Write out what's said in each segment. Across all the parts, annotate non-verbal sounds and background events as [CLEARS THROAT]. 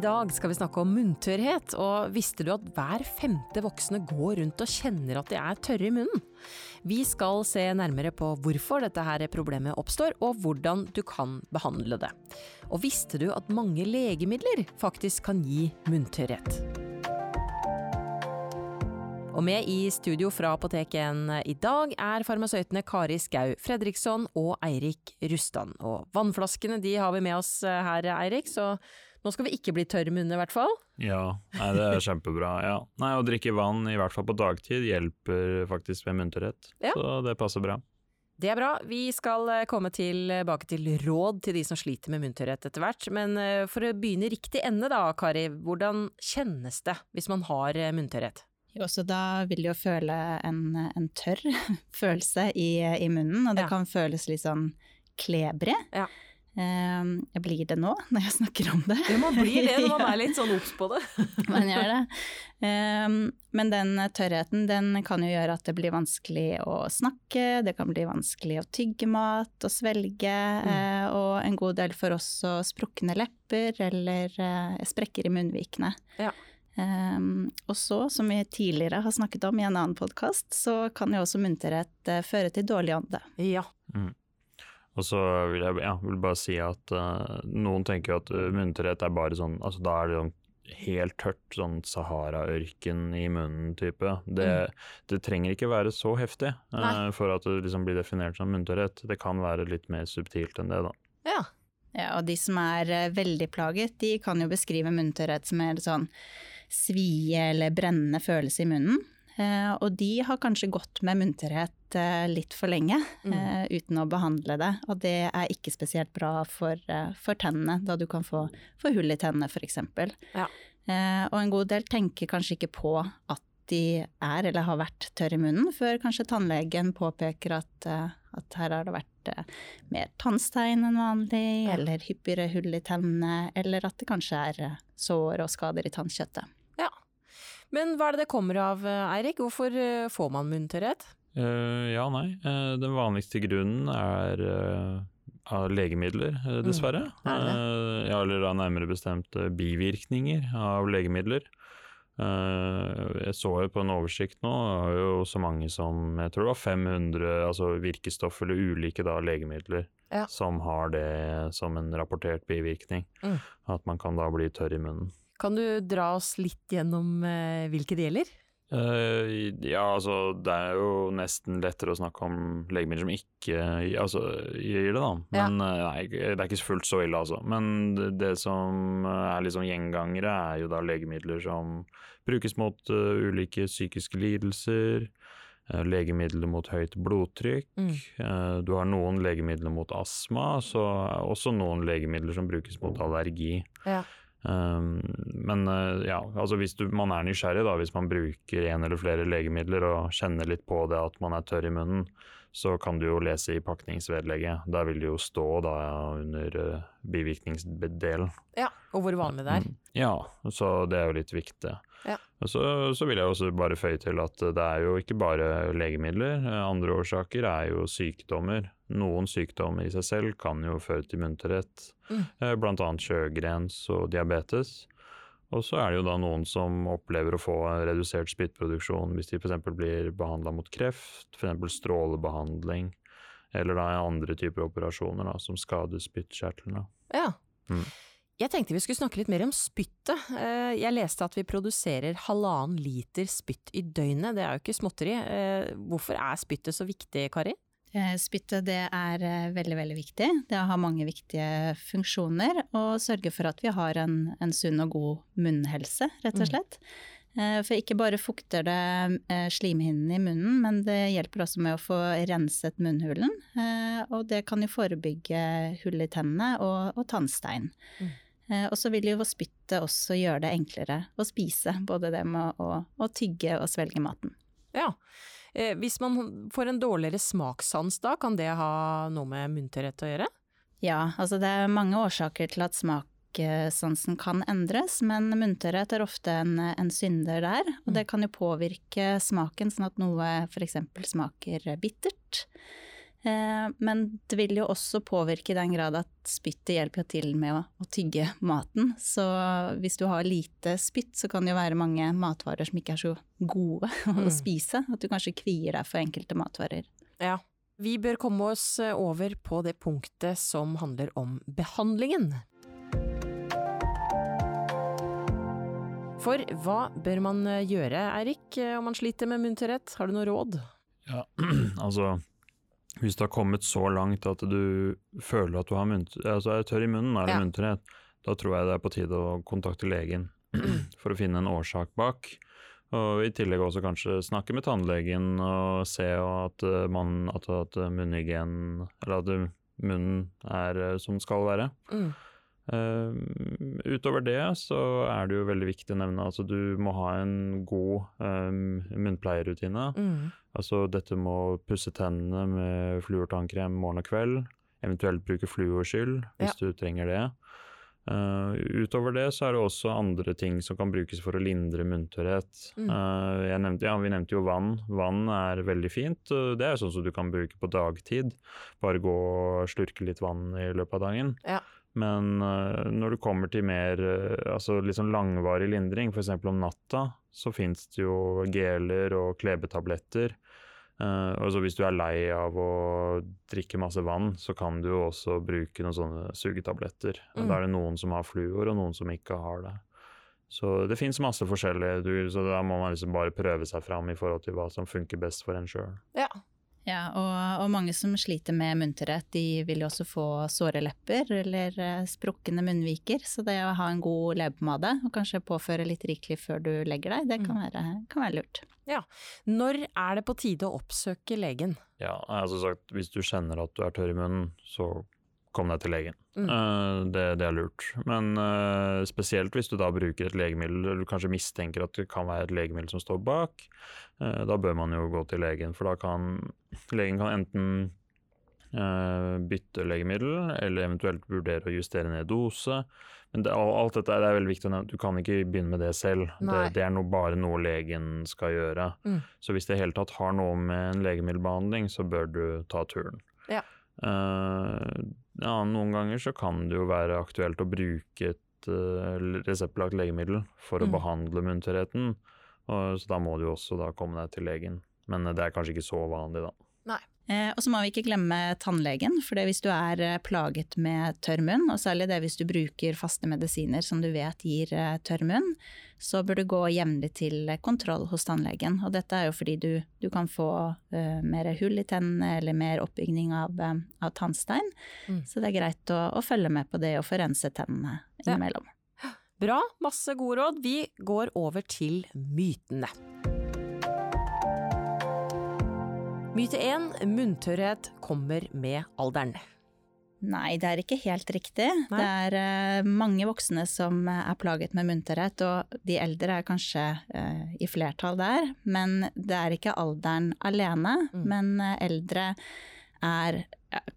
dag skal vi snakke om munntørrhet, og visste du at hver femte voksne går rundt og kjenner at de er tørre i munnen? Vi skal se nærmere på hvorfor dette her problemet oppstår, og hvordan du kan behandle det. Og visste du at mange legemidler faktisk kan gi munntørrhet? Og med i studio fra apoteken i dag er farmasøytene Kari Skau Fredriksson og Eirik Rustan. Og vannflaskene de har vi med oss her, Eirik, så nå skal vi ikke bli tørr i munnen i hvert fall. Ja, nei, det er kjempebra. Ja. Nei, Å drikke vann, i hvert fall på dagtid, hjelper faktisk ved munntørrhet. Ja. Så det passer bra. Det er bra. Vi skal eh, komme tilbake til råd til de som sliter med munntørrhet etter hvert. Men eh, for å begynne i riktig ende da, Kari. Hvordan kjennes det hvis man har eh, munntørrhet? Jo, så da vil du jo føle en, en tørr [LAUGHS] følelse i, i, munnen, og det ja. kan føles litt sånn klebrig. Ja. Uh, blir det nå, [LAUGHS] når jeg snakker om det? Ja, man blir det når man [LAUGHS] er litt sånn obs på det. [LAUGHS] man gjør det. Uh, men den tørrheten den kan jo gjøre at det blir vanskelig å snakke, det kan bli vanskelig å tygge mat og svelge, mm. uh, og en god del får også sprukne lepper eller eh, sprekker i munnvikene. Ja. Um, og så, som vi tidligere har snakket om i en annen podkast, så kan jo også munterhet uh, føre til dårlig ånde. Ja. Mm. Og så vil jeg ja, vil bare si at uh, noen tenker at uh, munterhet er bare sånn Altså da er det sånn helt tørt, sånn Sahara-ørken i munnen-type. Det, mm. det, trenger ikke være så heftig uh, for at det liksom blir definert som munterhet. Det kan være litt mer subtilt enn det, da. Ja. ja og de som er veldig plaget, de kan jo beskrive munterhet som er sånn svie eller brennende følelse i munnen. Eh, og de har kanskje gått med munterhet eh, litt for lenge mm. Eh, uten å behandle det. Og det er ikke spesielt bra for, for tennene, da du kan få, få hull i tennene f.eks. Ja. Og en god del tenker kanskje ikke på at de er eller har vært tørre i munnen, før kanskje tannlegen påpeker at, at her har det vært mer tannstein enn vanlig, ja. eller hyppigere hull i tennene, eller at det kanskje er sår og skader i tannkjøttet. Men hva er det det kommer av, Eirik? Hvorfor eh, får man munntørrhet? Uh, ja, nei. Uh, den vanligste grunnen er uh, av legemidler, dessverre. Mm. ja, eller da nærmere bestemt bivirkninger av legemidler. jeg så jo på en oversikt nå, var jo så mange som jeg tror det var 500 altså virkestoff eller ulike da, legemidler ja. som har det som en rapportert bivirkning. Mm. At man kan da bli tørr i munnen. Kan du dra oss litt gjennom eh, hvilke det gjelder? Uh, ja, altså det er jo nesten lettere å snakke om legemidler som ikke altså, gir det, da. Men ja. Eh, nei, det er ikke fullt så ille, altså. Men det, det som er liksom gjengangere, er jo da legemidler som brukes mot uh, ulike psykiske lidelser. Uh, legemidler mot høyt blodtrykk. Mm. du har noen legemidler mot astma, så også noen legemidler som brukes mot allergi. Ja. Um, men uh, ja, altså hvis du, man er nysgjerrig, da, hvis man bruker en eller flere legemidler og kjenner litt på det at man er tørr i munnen, så kan du jo lese i pakningsvedlegget. Der vil det jo stå da under uh, bivirkningsdelen. Ja, Og hvor vanlig det er? Mm, ja, så det er jo litt viktig. Ja. Så, så, vil jeg også bare føye til at det er jo ikke bare legemidler. Andre årsaker er jo sykdommer. Noen sykdommer i seg selv kan jo føre til munterhet, mm. Eh, bl.a. sjøgrens og diabetes. Og så er det jo da noen som opplever å få redusert spyttproduksjon hvis de f.eks. blir behandla mot kreft, f.eks. strålebehandling, eller da andre typer operasjoner da, som skader spyttkjertlene. Ja. Mm. Jeg tenkte vi skulle snakke litt mer om spyttet. Eh, jeg leste at vi produserer halvannen liter spytt i døgnet, det er jo ikke småtteri. Eh, hvorfor er spyttet så viktig, Kari? Eh, spyttet det er veldig, veldig viktig. Det har mange viktige funksjoner, og sørger for at vi har en, en sunn og god munnhelse, rett og mm. slett. Mm. For ikke bare fukter det slimhinnene i munnen, men det hjelper også med å få renset munnhulen. Og det kan jo forebygge hull i tennene og, og tannstein. Mm. Eh, og så vil jo spyttet også gjøre det enklere å spise, både det med å, å tygge og svelge maten. Ja, eh, hvis man får en dårligere smakssans da, kan det ha noe med munntørrhet å gjøre? Ja, altså det er mange årsaker til at smakssansen kan endres, men munntørrhet er ofte en, en synder der. Og det kan jo påvirke smaken sånn at noe f.eks. smaker bittert. Eh, men det vil jo også påvirke i den grad at spyttet hjelper til med å, å, tygge maten. Så hvis du har lite spytt, så kan det jo være mange matvarer som ikke er så gode [LAUGHS] mm. å spise. At du kanskje kvier deg for enkelte matvarer. Ja. Vi bør komme oss over på det punktet som handler om behandlingen. For hva bør man gjøre, Eirik, om man sliter med munntørrhet? Har du noe råd? Ja, [CLEARS THROAT] altså hvis det har kommet så langt at du føler at du har munt, altså er tørr i munnen eller ja. munterhet, da tror jeg det er på tide å kontakte legen [CLEARS THROAT] for å finne en årsak bak. Og i tillegg også kanskje snakke med tannlegen og se at, eh, man, at, at munnhygien Eller at munnen er eh, som skal være. Mm. Uh, utover det så er det jo veldig viktig å nevne altså, du må ha en god um, munnpleierrutine. Mm. Altså dette med å pusse tennene med fluortannkrem morgen og kveld. Eventuelt bruke fluorskyld hvis ja. du trenger det. Uh, utover det så er det også andre ting som kan brukes for å lindre munntørrhet. Mm. Uh, ja, vi nevnte jo vann. Vann er veldig fint. Det er sånn som du kan bruke på dagtid. Bare gå og slurke litt vann i løpet av dagen. Ja. Men uh, når du kommer til mer uh, altså liksom langvarig lindring, f.eks. om natta, så fins det jo geler og klebetabletter. Uh, altså hvis du er lei av å drikke masse vann, så kan du jo også bruke noen sånne sugetabletter. Mm. Da er det noen som har fluor, og noen som ikke har det. Så det fins masse forskjellig, så da må man liksom bare prøve seg fram i forhold til hva som funker best for en sjøl. Ja. Ja, og, og, mange som sliter med munntørrhet, de vil jo også få såre lepper eller uh, sprukne munnviker. Så det å ha en god leppepomade og kanskje påføre litt rikelig før du legger deg, det kan mm. være, kan være, lurt. Ja. Når er det på tide å oppsøke legen? Ja, altså sagt, Hvis du kjenner at du er tørr i munnen, så kom deg til legen. Mm. Uh, det, det, er lurt. Men uh, spesielt hvis du da bruker et legemiddel, eller du kanskje mistenker at det kan være et legemiddel som står bak, uh, da bør man jo gå til legen. For da kan legen kan enten bytte legemiddel, eller eventuelt vurdere å justere ned dose. Men det, alt dette er veldig viktig å nevne. Du kan ikke begynne med det selv. Det, det, er no, bare noe legen skal gjøre. Mm. Så hvis det i hele tatt har noe med en legemiddelbehandling, så bør du ta turen. Uh, ja, noen ganger så kan det jo være aktuelt å bruke et uh, reseptbelagt legemiddel for å mm. behandle munntørrheten, så da må du jo også da komme deg til legen. Men det er kanskje ikke så vanlig, da. Eh, og så må vi ikke glemme tannlegen, for hvis du er eh, plaget med tørr munn, og særlig det hvis du bruker faste medisiner som du vet gir eh, tørr munn, så bør du gå jevnlig til kontroll hos tannlegen. Og dette er jo fordi du, du kan få uh, mer hull i tennene eller mer oppbygning av, av tannstein. Mm. Så det er greit å, å, følge med på det og få rense tennene innimellom. Ja. Bra, masse gode råd. Vi går over til mytene. Myte 1 munntørrhet kommer med alderen. Nei, det er ikke helt riktig. Nei. Det er uh, mange voksne som er plaget med munntørrhet, og de eldre er kanskje uh, i flertall der. Men det er ikke alderen alene. Mm. Men uh, eldre er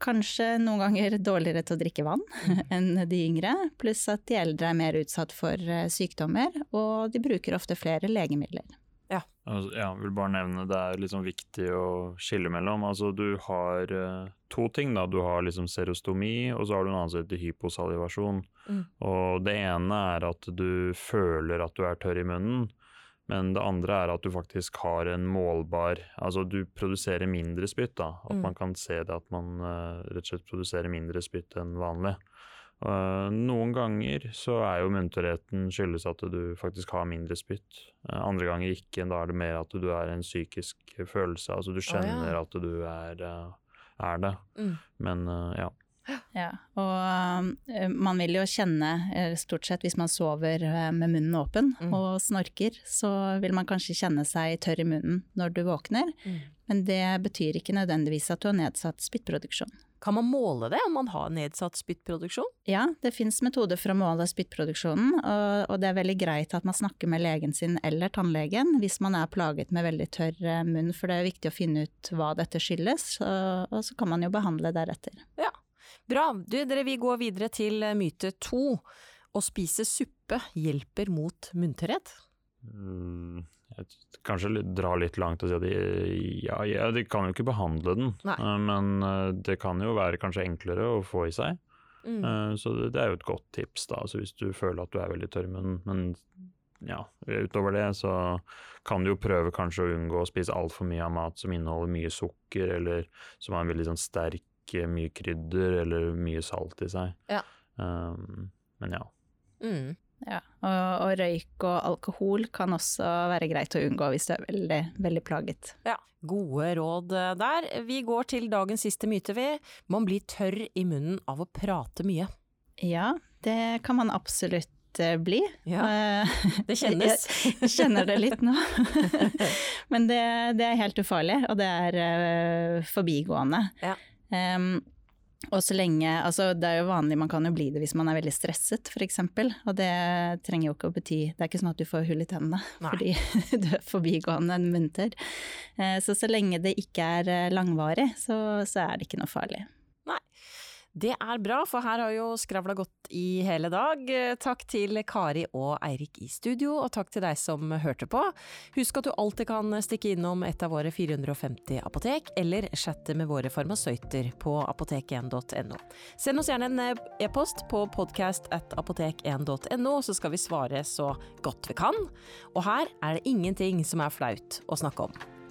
kanskje noen ganger [LAUGHS] dårligere til å drikke vann mm. [LAUGHS] enn de yngre. Pluss at de eldre er mer utsatt for sykdommer, og de bruker ofte flere legemidler. Ja. Altså, ja, vil bare nevne det er liksom viktig å skille mellom. Altså du har uh, to ting, da. Du har liksom serostomi, og så har du en annen som heter hyposalivasjon. Mm. Og det ene er at du føler at du er tørr i munnen. Men det andre er at du faktisk har en målbar Altså du produserer mindre spytt, da. At mm. man kan se det at man uh, rett og slett produserer mindre spytt enn vanlig. Uh, noen ganger så er jo munterheten skyldes at du faktisk har mindre spytt. Uh, andre ganger ikke. Da er det mer at du er en psykisk følelse. Altså du kjenner oh, ja. at du er, uh, er det. Mm. Men ja. Ja, og man vil jo kjenne, stort sett hvis man sover med munnen åpen mm. og snorker, så vil man kanskje kjenne seg tørr i munnen når du våkner. Mm. Men det betyr ikke nødvendigvis at du har nedsatt spyttproduksjon. Kan man måle det, om man har nedsatt spyttproduksjon? Ja, det fins metoder for å måle spyttproduksjonen, og, det er veldig greit at man snakker med legen sin eller tannlegen hvis man er plaget med veldig tørr eh, munn, for det er viktig å finne ut hva dette skyldes, og, så kan man jo behandle deretter. Ja, bra. Du, dere, vi går videre til eh, myte to. Å spise suppe hjelper mot munntørrhet? Mm, kanskje dra litt langt og si at de, ja, ja, de kan jo ikke behandle den, Nei. eh, men eh, det kan jo være kanskje enklere å få i seg. Mm. Eh, Så det, er jo et godt tips, da. Altså hvis du føler at du er veldig tørr munnen. Men ja, utover det så kan du jo prøve kanskje å unngå å spise altfor mye av mat som inneholder mye sukker, eller som har en veldig sånn sterk, mye krydder eller mye salt i seg. Ja. Um, men ja. Mm. Ja, og, og røyk og alkohol kan også være greit å unngå hvis du er veldig, veldig plaget. Ja, gode råd eh, der. Vi går til dagens siste myte, vi. Man blir tørr i munnen av å prate mye. Ja, det kan man absolutt eh, bli. Ja, Eh, det kjennes. [LAUGHS] Jeg, kjenner det litt nå. [LAUGHS] Men det, det er helt ufarlig, og det er forbigående. Ja. Og så lenge, altså Det er jo vanlig, man kan jo bli det hvis man er veldig stresset f.eks. Og det trenger jo ikke å bety Det er ikke sånn at du får hull i tennene [LAUGHS] Nei. fordi [LAUGHS] du er forbigående munter. Eh, Så så lenge det ikke er eh, langvarig, så, så er det ikke noe farlig. Det er bra, for her har jo skravla gått i hele dag. Takk til Kari og Eirik i studio, og takk til deg som hørte på. Husk at du alltid kan stikke innom et av våre 450 apotek, eller chatte med våre farmasøyter på apotek1.no. Send oss gjerne en eh, e-post på podcast at apotek1.no, så skal vi svare så godt vi kan. Og her er det ingenting som er flaut å snakke om.